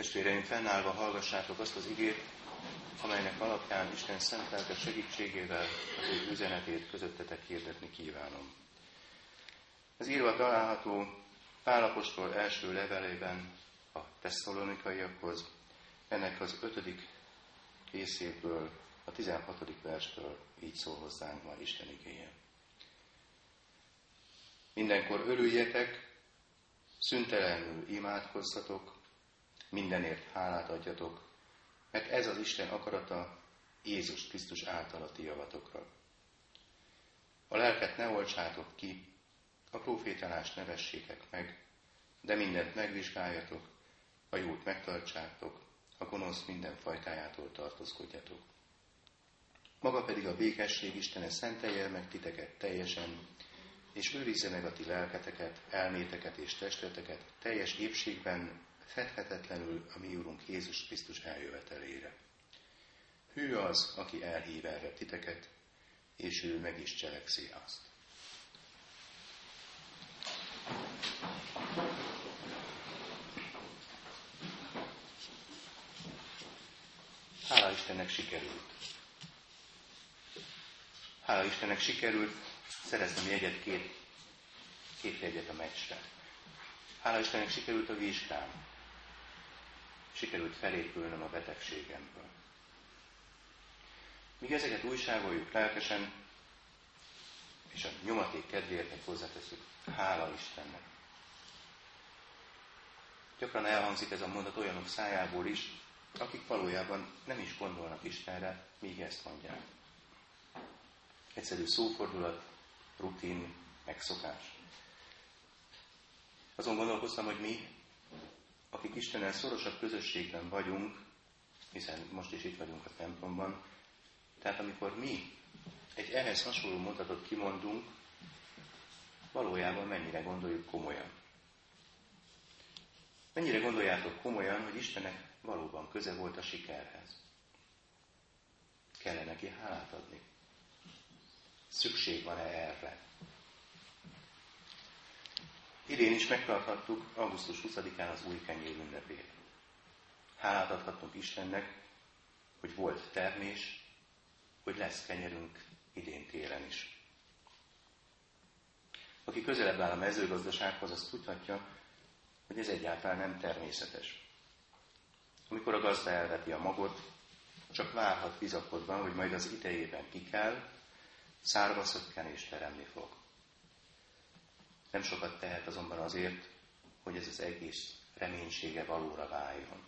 Testvéreim, fennállva hallgassátok azt az igét, amelynek alapján Isten szent segítségével az ő üzenetét közöttetek hirdetni kívánom. Az írva található Pálapostól első levelében a tesszalonikaiakhoz, ennek az ötödik részéből, a 16. verstől így szól hozzánk ma Isten igéje. Mindenkor örüljetek, szüntelenül imádkozzatok, mindenért hálát adjatok, mert ez az Isten akarata Jézus Krisztus által a ti javatokra. A lelket ne olcsátok ki, a profétálást ne vessétek meg, de mindent megvizsgáljatok, a jót megtartsátok, a gonosz minden fajtájától tartózkodjatok. Maga pedig a békesség Istene szentelje meg titeket teljesen, és őrizze meg a ti lelketeket, elméteket és testeteket teljes épségben, fedhetetlenül a mi Úrunk Jézus Krisztus eljövetelére. Hű az, aki elhív erre titeket, és ő meg is cselekszi azt. Hála Istennek sikerült. Hála Istennek sikerült szereztem jegyet, két, két jegyet a meccsre. Hála Istennek sikerült a vizsgám sikerült felépülnöm a betegségemből. Míg ezeket újságoljuk lelkesen, és a nyomaték kedvéért meg hozzáteszünk, hála Istennek. Gyakran elhangzik ez a mondat olyanok szájából is, akik valójában nem is gondolnak Istenre, míg ezt mondják. Egyszerű szófordulat, rutin, megszokás. Azon gondolkoztam, hogy mi akik Istennel szorosabb közösségben vagyunk, hiszen most is itt vagyunk a templomban, tehát amikor mi egy ehhez hasonló mondatot kimondunk, valójában mennyire gondoljuk komolyan. Mennyire gondoljátok komolyan, hogy Istennek valóban köze volt a sikerhez? Kellene neki hálát adni? Szükség van-e erre? Idén is megtarthattuk augusztus 20-án az új kenyér ünnepét. Hálát adhattunk Istennek, hogy volt termés, hogy lesz kenyerünk idén télen is. Aki közelebb áll a mezőgazdasághoz, az tudhatja, hogy ez egyáltalán nem természetes. Amikor a gazda elveti a magot, csak várhat bizakodva, hogy majd az idejében ki kell, szárva szökken és teremni fog. Nem sokat tehet azonban azért, hogy ez az egész reménysége valóra váljon.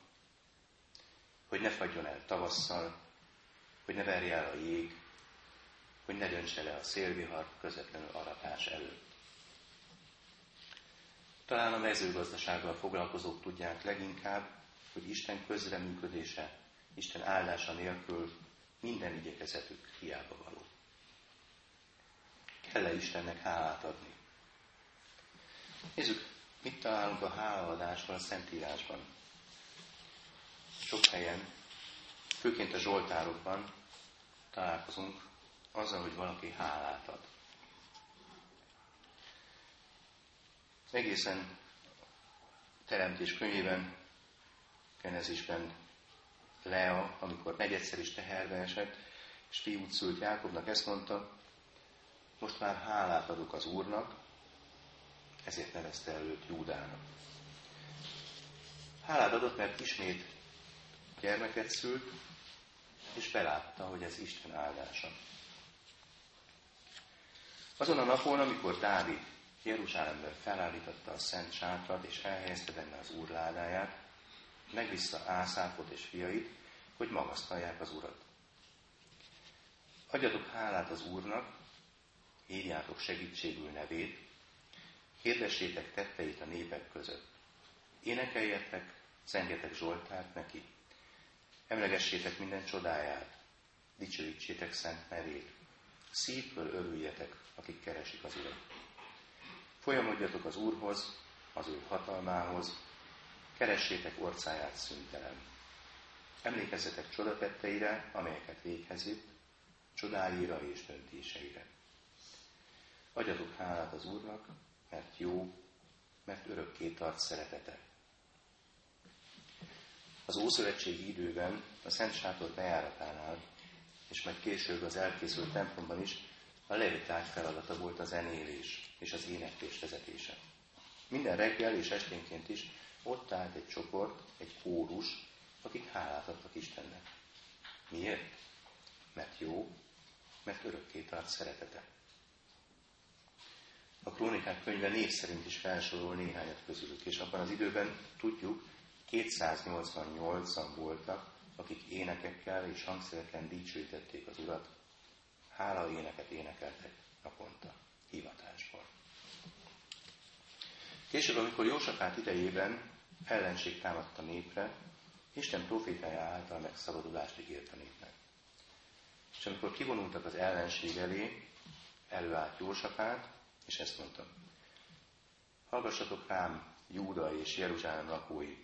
Hogy ne fagyjon el tavasszal, hogy ne verje el a jég, hogy ne döntse le a szélvihar közvetlenül aratás előtt. Talán a mezőgazdasággal foglalkozók tudják leginkább, hogy Isten közreműködése, Isten áldása nélkül minden igyekezetük hiába való. Kell-e Istennek hálát adni? Nézzük, mit találunk a hálaadásban a Szentírásban. Sok helyen, főként a Zsoltárokban találkozunk azzal, hogy valaki hálát ad. Egészen teremtés könyvében, Genezisben Lea, amikor negyedszer is teherbe esett, és fiút szült Jákobnak, ezt mondta, most már hálát adok az Úrnak, ezért nevezte el őt Júdának. Hálát adott, mert ismét gyermeket szült, és belátta, hogy ez Isten áldása. Azon a napon, amikor Dávid Jeruzsálemben felállította a szent sátrat, és elhelyezte benne az úr ládáját, megvissza Ászápot és fiait, hogy magasztalják az urat. Adjatok hálát az úrnak, hívjátok segítségül nevét, Hirdessétek tetteit a népek között. Énekeljetek, zengjetek Zsoltárt neki. Emlegessétek minden csodáját. Dicsőítsétek szent nevét. Szívből örüljetek, akik keresik az Urat. Folyamodjatok az Úrhoz, az ő hatalmához, keressétek orcáját szüntelen. Emlékezzetek csodatetteire, amelyeket véghez vitt, csodáira és döntéseire. Adjatok hálát az Úrnak, mert jó, mert örökké tart szeretete. Az Ószövetségi időben a Szent Sátor bejáratánál, és majd később az elkészült templomban is a leviták feladata volt a zenélés és az éneklés vezetése. Minden reggel és esténként is ott állt egy csoport, egy kórus, akik hálát adtak Istennek. Miért? Mert jó, mert örökké tart szeretete. A krónikák könyve név szerint is felsorol néhányat közülük, és abban az időben tudjuk, 288-an voltak, akik énekekkel és hangszereken dicsőítették az Urat, hála éneket énekeltek naponta, hivatásból. Később, amikor Jósafát idejében ellenség támadt a népre, Isten profétája által megszabadulást ígért a népnek. És amikor kivonultak az ellenség elé, előállt Jósafát, és ezt mondta. Hallgassatok rám, Júda és Jeruzsálem lakói.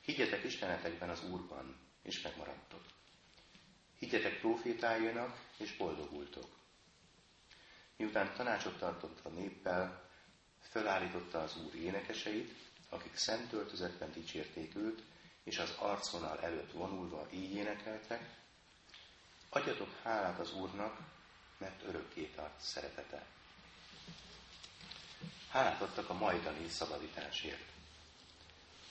Higgyetek Istenetekben az Úrban, és megmaradtok. Higgyetek profétájának, és boldogultok. Miután tanácsot tartott a néppel, fölállította az Úr énekeseit, akik szent öltözetben dicsérték őt, és az arcvonal előtt vonulva így énekeltek, adjatok hálát az Úrnak, mert örökké tart szeretete. Hálát adtak a majdani szabadításért.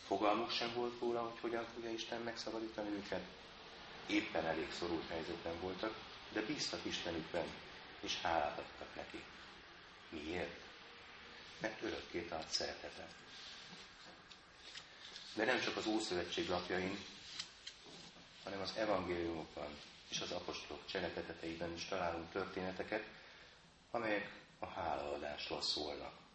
Fogalmuk sem volt róla, hogy hogyan fogja Isten megszabadítani őket. Éppen elég szorult helyzetben voltak, de bíztak Istenükben, és hálát adtak neki. Miért? Mert örökké tart szeretete. De nem csak az Ószövetség lapjain, hanem az evangéliumokban és az apostolok cselekedeteiben is találunk történeteket, amelyek a hálaadásról szólnak.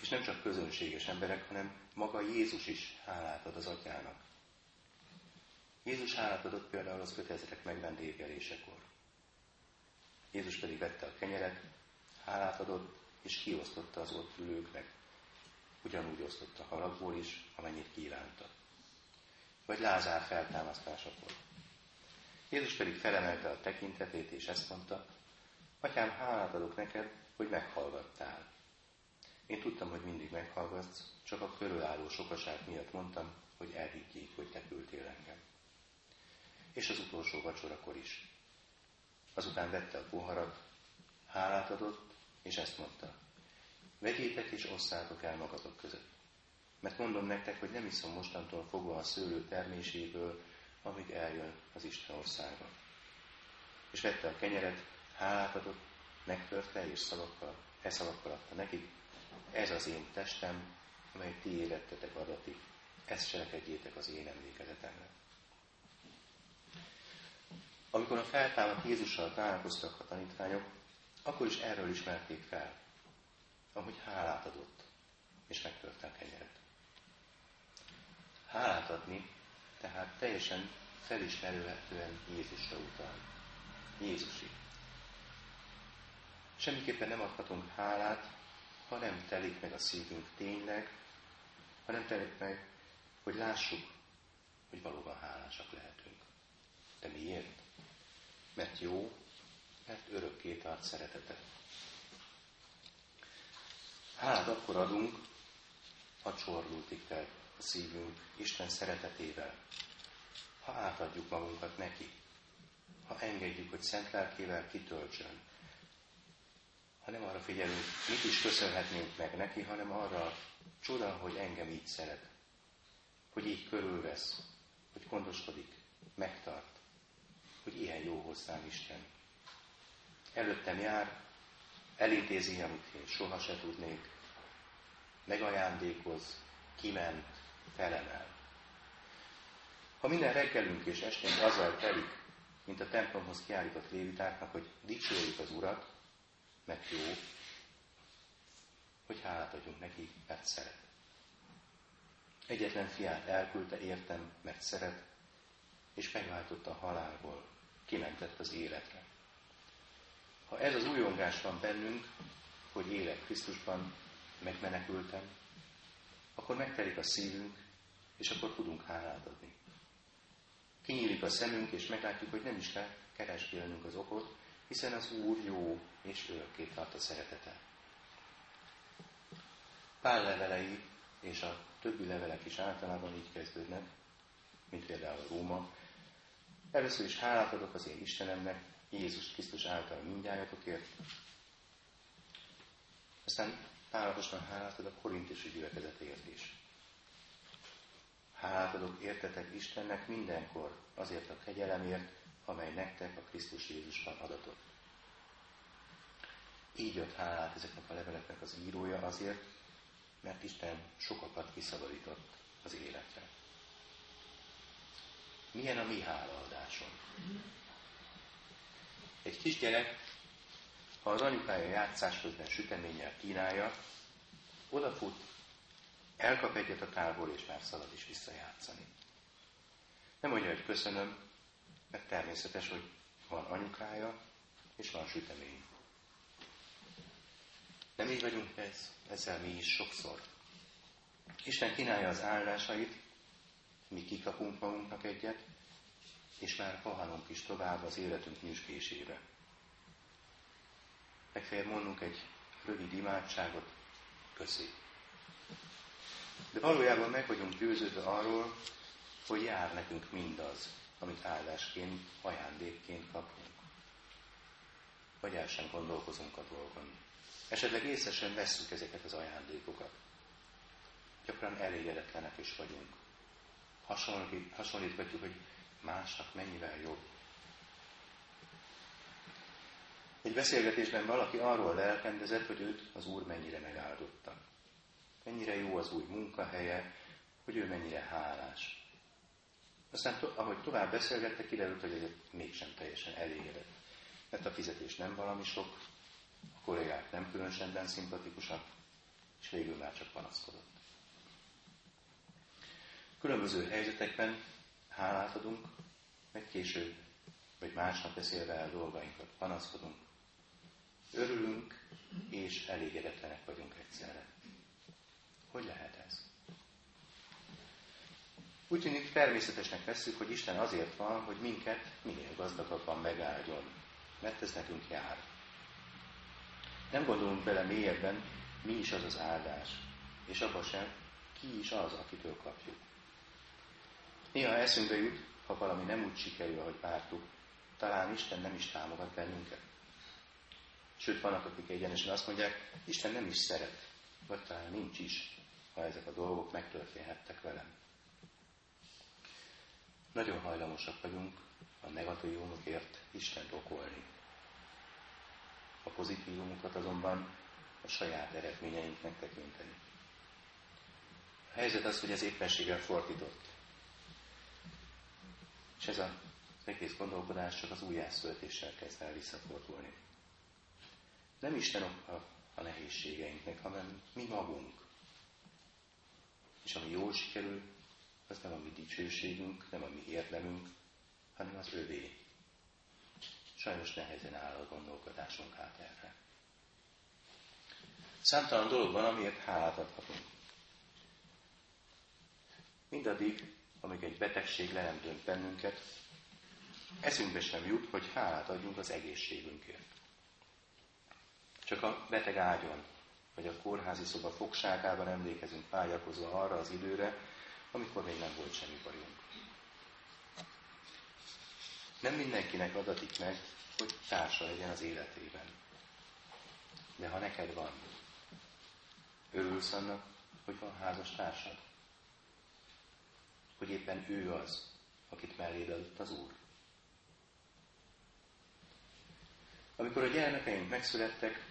És nem csak közönséges emberek, hanem maga Jézus is hálát ad az atyának. Jézus hálát adott például az ötezrek megvendégelésekor. Jézus pedig vette a kenyeret, hálát adott, és kiosztotta az ott ülőknek. Ugyanúgy osztotta halakból is, amennyit kívánta. Vagy Lázár feltámasztásakor. Jézus pedig felemelte a tekintetét, és ezt mondta, Atyám, hálát adok neked, hogy meghallgattál. Én tudtam, hogy mindig meghallgatsz, csak a körülálló sokaság miatt mondtam, hogy elhiggyék, hogy te küldtél engem. És az utolsó vacsorakor is. Azután vette a poharat, hálát adott, és ezt mondta. Vegyétek és osszátok el magatok között. Mert mondom nektek, hogy nem iszom mostantól fogva a szőlő terméséből, amíg eljön az Isten országa. És vette a kenyeret, hálát adott, megtörte, és szavakkal, e szavakkal adta nekik, ez az én testem, amely ti életetek adatik. Ezt cselekedjétek az én emlékezetemre. Amikor a feltámadt Jézussal találkoztak a tanítványok, akkor is erről ismerték fel, ahogy hálát adott, és megtörte a kenyeret. Hálát adni, tehát teljesen felismerőhetően Jézusra utal. Jézusi. Semmiképpen nem adhatunk hálát, ha nem telik meg a szívünk tényleg, ha nem telik meg, hogy lássuk, hogy valóban hálásak lehetünk. De miért? Mert jó, mert örökké tart szeretete. Hát akkor adunk, ha csorlultik fel a szívünk Isten szeretetével, ha átadjuk magunkat neki, ha engedjük, hogy szent lelkével kitöltsön, ha nem arra figyelünk, mit is köszönhetnénk meg neki, hanem arra csoda, hogy engem így szeret, hogy így körülvesz, hogy gondoskodik, megtart, hogy ilyen jó hozzám Isten. Előttem jár, elintézi, amit én soha se tudnék, megajándékoz, kiment, felemel. Ha minden reggelünk és esténk azzal telik, mint a templomhoz kiállított lévitáknak, hogy dicsérjük az Urat, mert jó, hogy hálát adjunk neki, mert szeret. Egyetlen fiát elküldte értem, mert szeret, és megváltotta a halálból, kimentett az életre. Ha ez az újongás van bennünk, hogy élek Krisztusban, megmenekültem, akkor megtelik a szívünk, és akkor tudunk hálát adni. Kinyílik a szemünk, és meglátjuk, hogy nem is kell keresgélnünk az okot, hiszen az Úr jó, és örökké tart a szeretete. Pál levelei és a többi levelek is általában így kezdődnek, mint például a Róma. Először is hálát adok az én Istenemnek, Jézus Krisztus által mindjáratokért. Aztán Pálaposan hálát ad a korintusi gyülekezetért is. Hálát adok értetek Istennek mindenkor azért a kegyelemért, amely nektek a Krisztus Jézusban adatot. Így ad hálát ezeknek a leveleknek az írója azért, mert Isten sokakat kiszabadított az életre. Milyen a mi hálaadáson? Egy kisgyerek, ha az anyukája játszás közben süteménnyel kínálja, odafut, elkap egyet a tálból, és már szalad is visszajátszani. Nem mondja, hogy köszönöm, mert természetes, hogy van anyukája, és van sütemény. Nem így vagyunk ez, ezzel mi is sokszor. Isten kínálja az áldásait, mi kikapunk magunknak egyet, és már pahanunk is tovább az életünk nyüzsgésébe. Legfeljebb mondunk egy rövid imádságot, köszi. De valójában meg vagyunk győződve arról, hogy jár nekünk mindaz, amit áldásként, ajándékként kapunk. Vagy el sem gondolkozunk a dolgon. Esetleg észre sem vesszük ezeket az ajándékokat. Gyakran elégedetlenek is vagyunk. hasonlítgatjuk, hogy másnak mennyivel jobb. Egy beszélgetésben valaki arról lelkendezett, hogy őt az Úr mennyire megáldotta. Mennyire jó az új munkahelye, hogy ő mennyire hálás. Aztán, ahogy tovább beszélgettek, kiderült, hogy ezért mégsem teljesen elégedett. Mert a fizetés nem valami sok, a kollégák nem különösebben szimpatikusak, és végül már csak panaszkodott. Különböző helyzetekben hálát adunk, meg később, vagy másnap beszélve el dolgainkat, panaszkodunk, Örülünk és elégedetlenek vagyunk egyszerre. Hogy lehet ez? Úgy tűnik természetesnek veszük, hogy Isten azért van, hogy minket minél gazdagabban megáldjon, mert ez nekünk jár. Nem gondolunk bele mélyebben, mi is az az áldás, és abba sem, ki is az, akitől kapjuk. Néha eszünkbe jut, ha valami nem úgy sikerül, ahogy vártuk, talán Isten nem is támogat bennünket. Sőt, vannak, akik egyenesen azt mondják, Isten nem is szeret, vagy talán nincs is, ha ezek a dolgok megtörténhettek velem. Nagyon hajlamosak vagyunk a negatívumokért Isten okolni. A pozitívumokat azonban a saját eredményeinknek tekinteni. A helyzet az, hogy ez éppenséggel fordított. És ez az egész gondolkodás csak az újjászöltéssel kezd el visszafordulni. Nem Isten oka a nehézségeinknek, hanem mi magunk. És ami jól sikerül, az nem a mi dicsőségünk, nem a mi érdemünk, hanem az övé. Sajnos nehezen áll a gondolkodásunk át erre. Számtalan dolog van, amiért hálát adhatunk. Mindaddig, amíg egy betegség le nem dönt bennünket, eszünkbe sem jut, hogy hálát adjunk az egészségünkért. Csak a beteg ágyon, vagy a kórházi szoba fogságában emlékezünk vágyakozva arra az időre, amikor még nem volt semmi bajunk. Nem mindenkinek adatik meg, hogy társa legyen az életében. De ha neked van, örülsz annak, hogy van házas társad? Hogy éppen ő az, akit melléd adott az Úr? Amikor a gyermekeink megszülettek,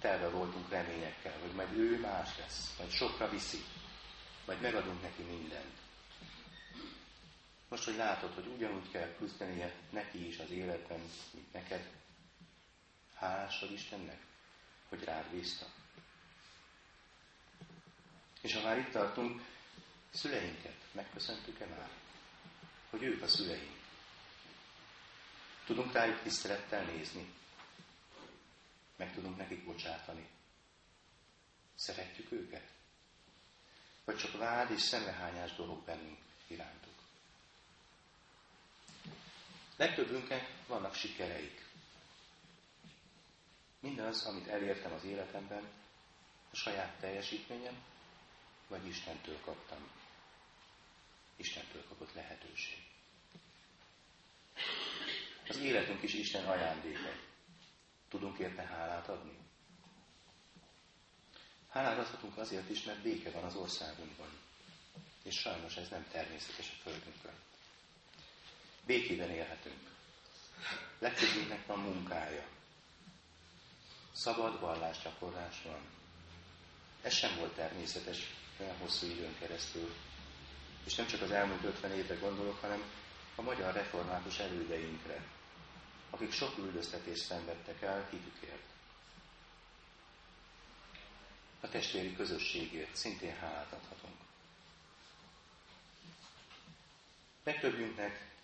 telve voltunk reményekkel, hogy majd ő más lesz, majd sokra viszi, majd megadunk neki mindent. Most, hogy látod, hogy ugyanúgy kell küzdenie neki is az életben, mint neked, hálás vagy Istennek, hogy rád bízta. És ha már itt tartunk, szüleinket megköszöntük-e már? Hogy ők a szüleink. Tudunk rájuk tisztelettel nézni, meg tudunk nekik bocsátani. Szeretjük őket? Vagy csak vád és szemrehányás dolog bennünk irántuk? Legtöbbünknek vannak sikereik. Mindaz, amit elértem az életemben, a saját teljesítményem, vagy Istentől kaptam. Istentől kapott lehetőség. Az életünk is Isten ajándéka. Tudunk érte hálát adni? Hálát adhatunk azért is, mert béke van az országunkban. És sajnos ez nem természetes a Földünkön. Békében élhetünk. Legtöbbünknek van munkája. Szabad vallásgyakorlás van. Ez sem volt természetes olyan hosszú időn keresztül. És nem csak az elmúlt 50 évre gondolok, hanem a magyar református elődeinkre, akik sok üldöztetést szenvedtek el hitükért. A testvéri közösségért szintén hálát adhatunk. Legtöbbünknek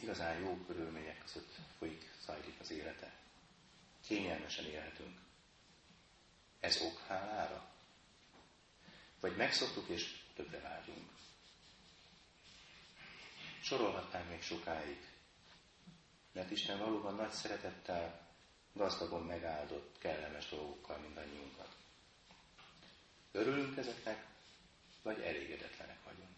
igazán jó körülmények között folyik, zajlik az élete. Kényelmesen élhetünk. Ez ok hálára? Vagy megszoktuk és többre vágyunk? Sorolhatnánk még sokáig, mert Isten valóban nagy szeretettel, gazdagon megáldott, kellemes dolgokkal mindannyiunkat. Örülünk ezeknek, vagy elégedetlenek vagyunk?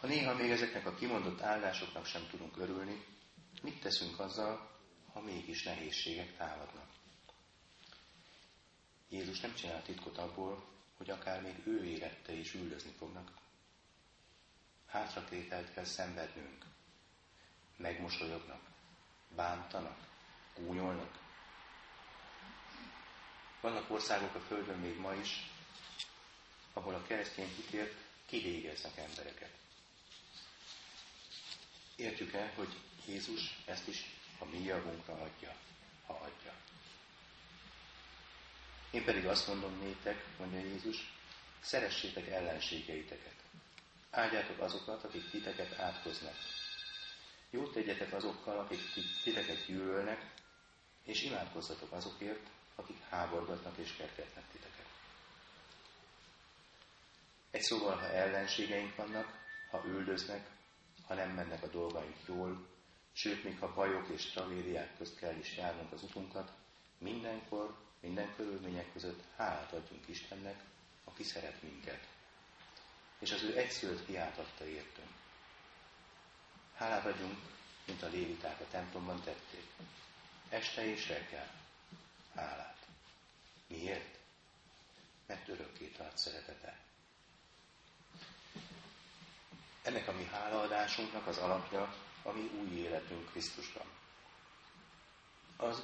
Ha néha még ezeknek a kimondott áldásoknak sem tudunk örülni, mit teszünk azzal, ha mégis nehézségek támadnak? Jézus nem csinál titkot abból, hogy akár még ő érette is üldözni fognak. Hátratételt kell szenvednünk. Megmosolyognak, bántanak, gúnyolnak. Vannak országok a Földön még ma is, ahol a keresztény hitért kivégeznek embereket. Értjük el, hogy Jézus ezt is a mi javunkra adja, ha adja. Én pedig azt mondom nétek, mondja Jézus, szeressétek ellenségeiteket. Áldjátok azokat, akik titeket átkoznak. Jót tegyetek azokkal, akik titeket gyűlölnek, és imádkozzatok azokért, akik háborgatnak és kergetnek titeket. Egy szóval, ha ellenségeink vannak, ha üldöznek, ha nem mennek a dolgaink jól, sőt, még ha bajok és tragédiák közt kell is járnunk az utunkat, mindenkor, minden körülmények között hálát adjunk Istennek, aki szeret minket. És az ő egyszülött fiát adta értünk. Hálát adjunk, mint a léviták a templomban tették. Este és reggel. Hálát. Miért? Mert örökké tart szeretete. Ennek a mi hálaadásunknak az alapja a mi új életünk Krisztusban. Az,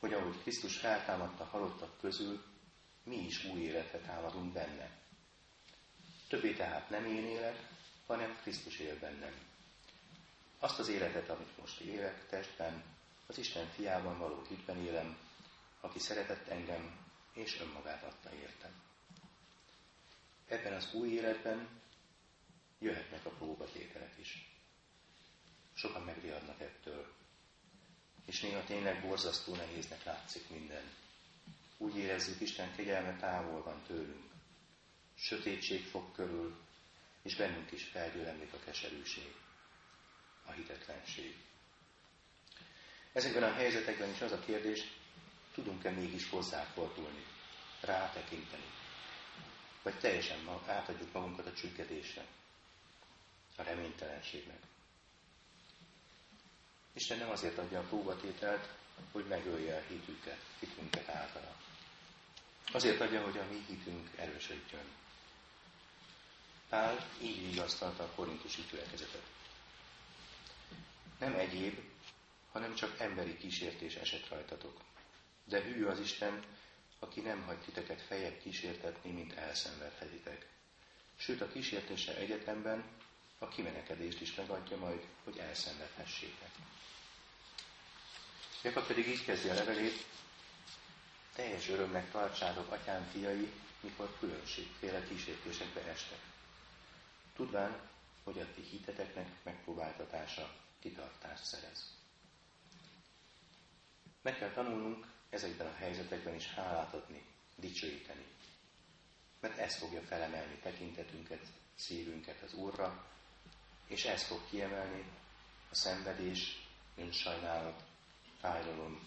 hogy ahogy Krisztus feltámadta halottak közül, mi is új életre támadunk benne. Többé tehát nem én élek, hanem Krisztus él bennem. Azt az életet, amit most élek testben, az Isten fiában való hitben élem, aki szeretett engem, és önmagát adta értem. Ebben az új életben jöhetnek a próbatételek is. Sokan megriadnak ettől, és néha tényleg borzasztó nehéznek látszik minden. Úgy érezzük, Isten kegyelme távol van tőlünk. Sötétség fog körül, és bennünk is felgyülemlik a keserűség, a hitetlenség. Ezekben a helyzetekben is az a kérdés, tudunk-e mégis hozzáfordulni, rátekinteni, vagy teljesen átadjuk magunkat a csüggedésre, a reménytelenségnek. Isten nem azért adja a próbatételt, hogy megölje a hitünket, hitünket általa. Azért adja, hogy a mi hitünk erősödjön. Pál így vigasztalta a korintusi gyülekezetet. Nem egyéb, hanem csak emberi kísértés esett rajtatok. De hű az Isten, aki nem hagy titeket fejebb kísértetni, mint elszenvedhetitek. Sőt, a kísértése egyetemben a kimenekedést is megadja majd, hogy elszenvedhessétek. Jakab pedig így kezdi a levelét, teljes örömnek tartsátok atyám fiai, mikor különbségféle kísértésekbe estek. Tudván, hogy a ti hiteteknek megpróbáltatása kitartást szerez. Meg kell tanulnunk ezekben a helyzetekben is hálát adni, dicsőíteni. Mert ez fogja felemelni tekintetünket, szívünket az Úrra, és ez fog kiemelni a szenvedés, önsajnálat, fájdalom,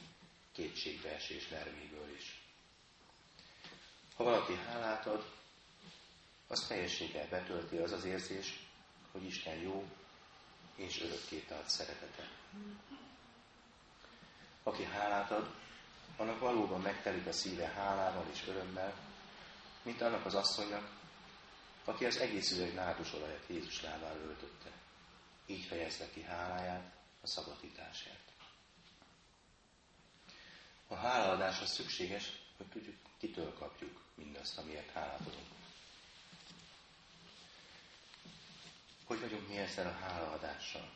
kétségbeesés nervéből is. Ha valaki hálát ad, az teljességgel betölti az az érzés, hogy Isten jó és örökké tart szeretete. Aki hálát ad, annak valóban megtelik a szíve hálával és örömmel, mint annak az asszonynak, aki az egész üveg olajat Jézus lábára öltötte. Így fejezte ki háláját a szabadításért. A hálaadás az szükséges, hogy tudjuk, kitől kapjuk mindazt, amiért hálát adunk. Hogy vagyunk mi ezzel a hálaadással?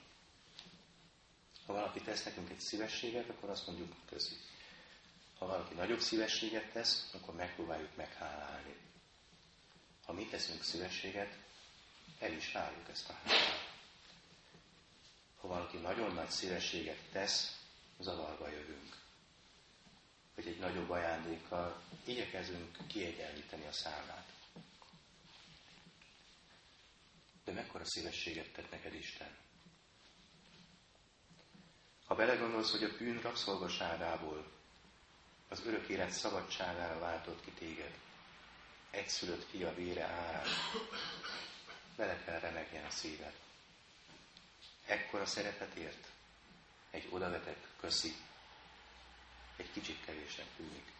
Ha valaki tesz nekünk egy szívességet, akkor azt mondjuk közi. Ha valaki nagyobb szívességet tesz, akkor megpróbáljuk meghálálni. Ha mi teszünk szívességet, el is várjuk ezt a hálát. Ha valaki nagyon nagy szívességet tesz, zavarba jövünk. Hogy egy nagyobb ajándékkal igyekezünk kiegyenlíteni a számát. De mekkora szívességet tett neked Isten? Ha belegondolsz, hogy a bűn rabszolgaságából az örök élet szabadságára váltott ki téged, egyszülött fia vére árán, bele kell remegjen a szíved. Ekkora szeretet ért, egy odavetett köszi, egy kicsit kevésnek tűnik.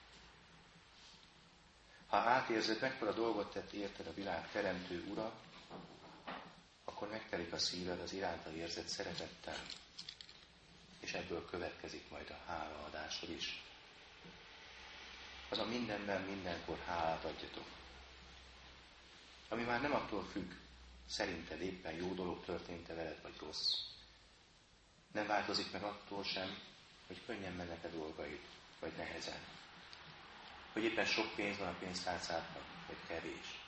Ha átérzed, mekkora dolgot tett érted a világ teremtő ura, akkor megtelik a szíved az iránta érzett szeretettel, és ebből következik majd a hálaadásod is. Az a mindenben, mindenkor hálát adjatok. Ami már nem attól függ, szerinted éppen jó dolog történt-e veled, vagy rossz. Nem változik meg attól sem, hogy könnyen mennek a dolgaid, vagy nehezen. Hogy éppen sok pénz van a pénztárcádban, vagy kevés.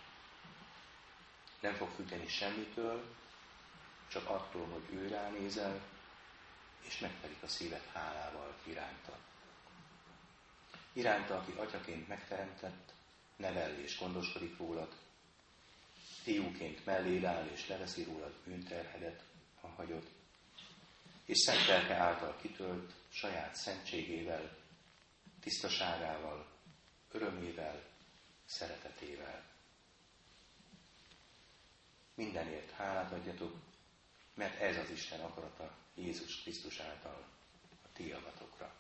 Nem fog függeni semmitől, csak attól, hogy ő ránézel, és megtelik a szíved hálával iránta. Iránta, aki atyaként megteremtett, nevel és gondoskodik rólad, fiúként mellé áll és leveszi rólad bűnterhedet, ha hagyod, és szent lelke által kitölt saját szentségével, tisztaságával, örömével, szeretetével. Mindenért hálát adjatok, mert ez az Isten akarata Jézus Krisztus által a ti javatokra.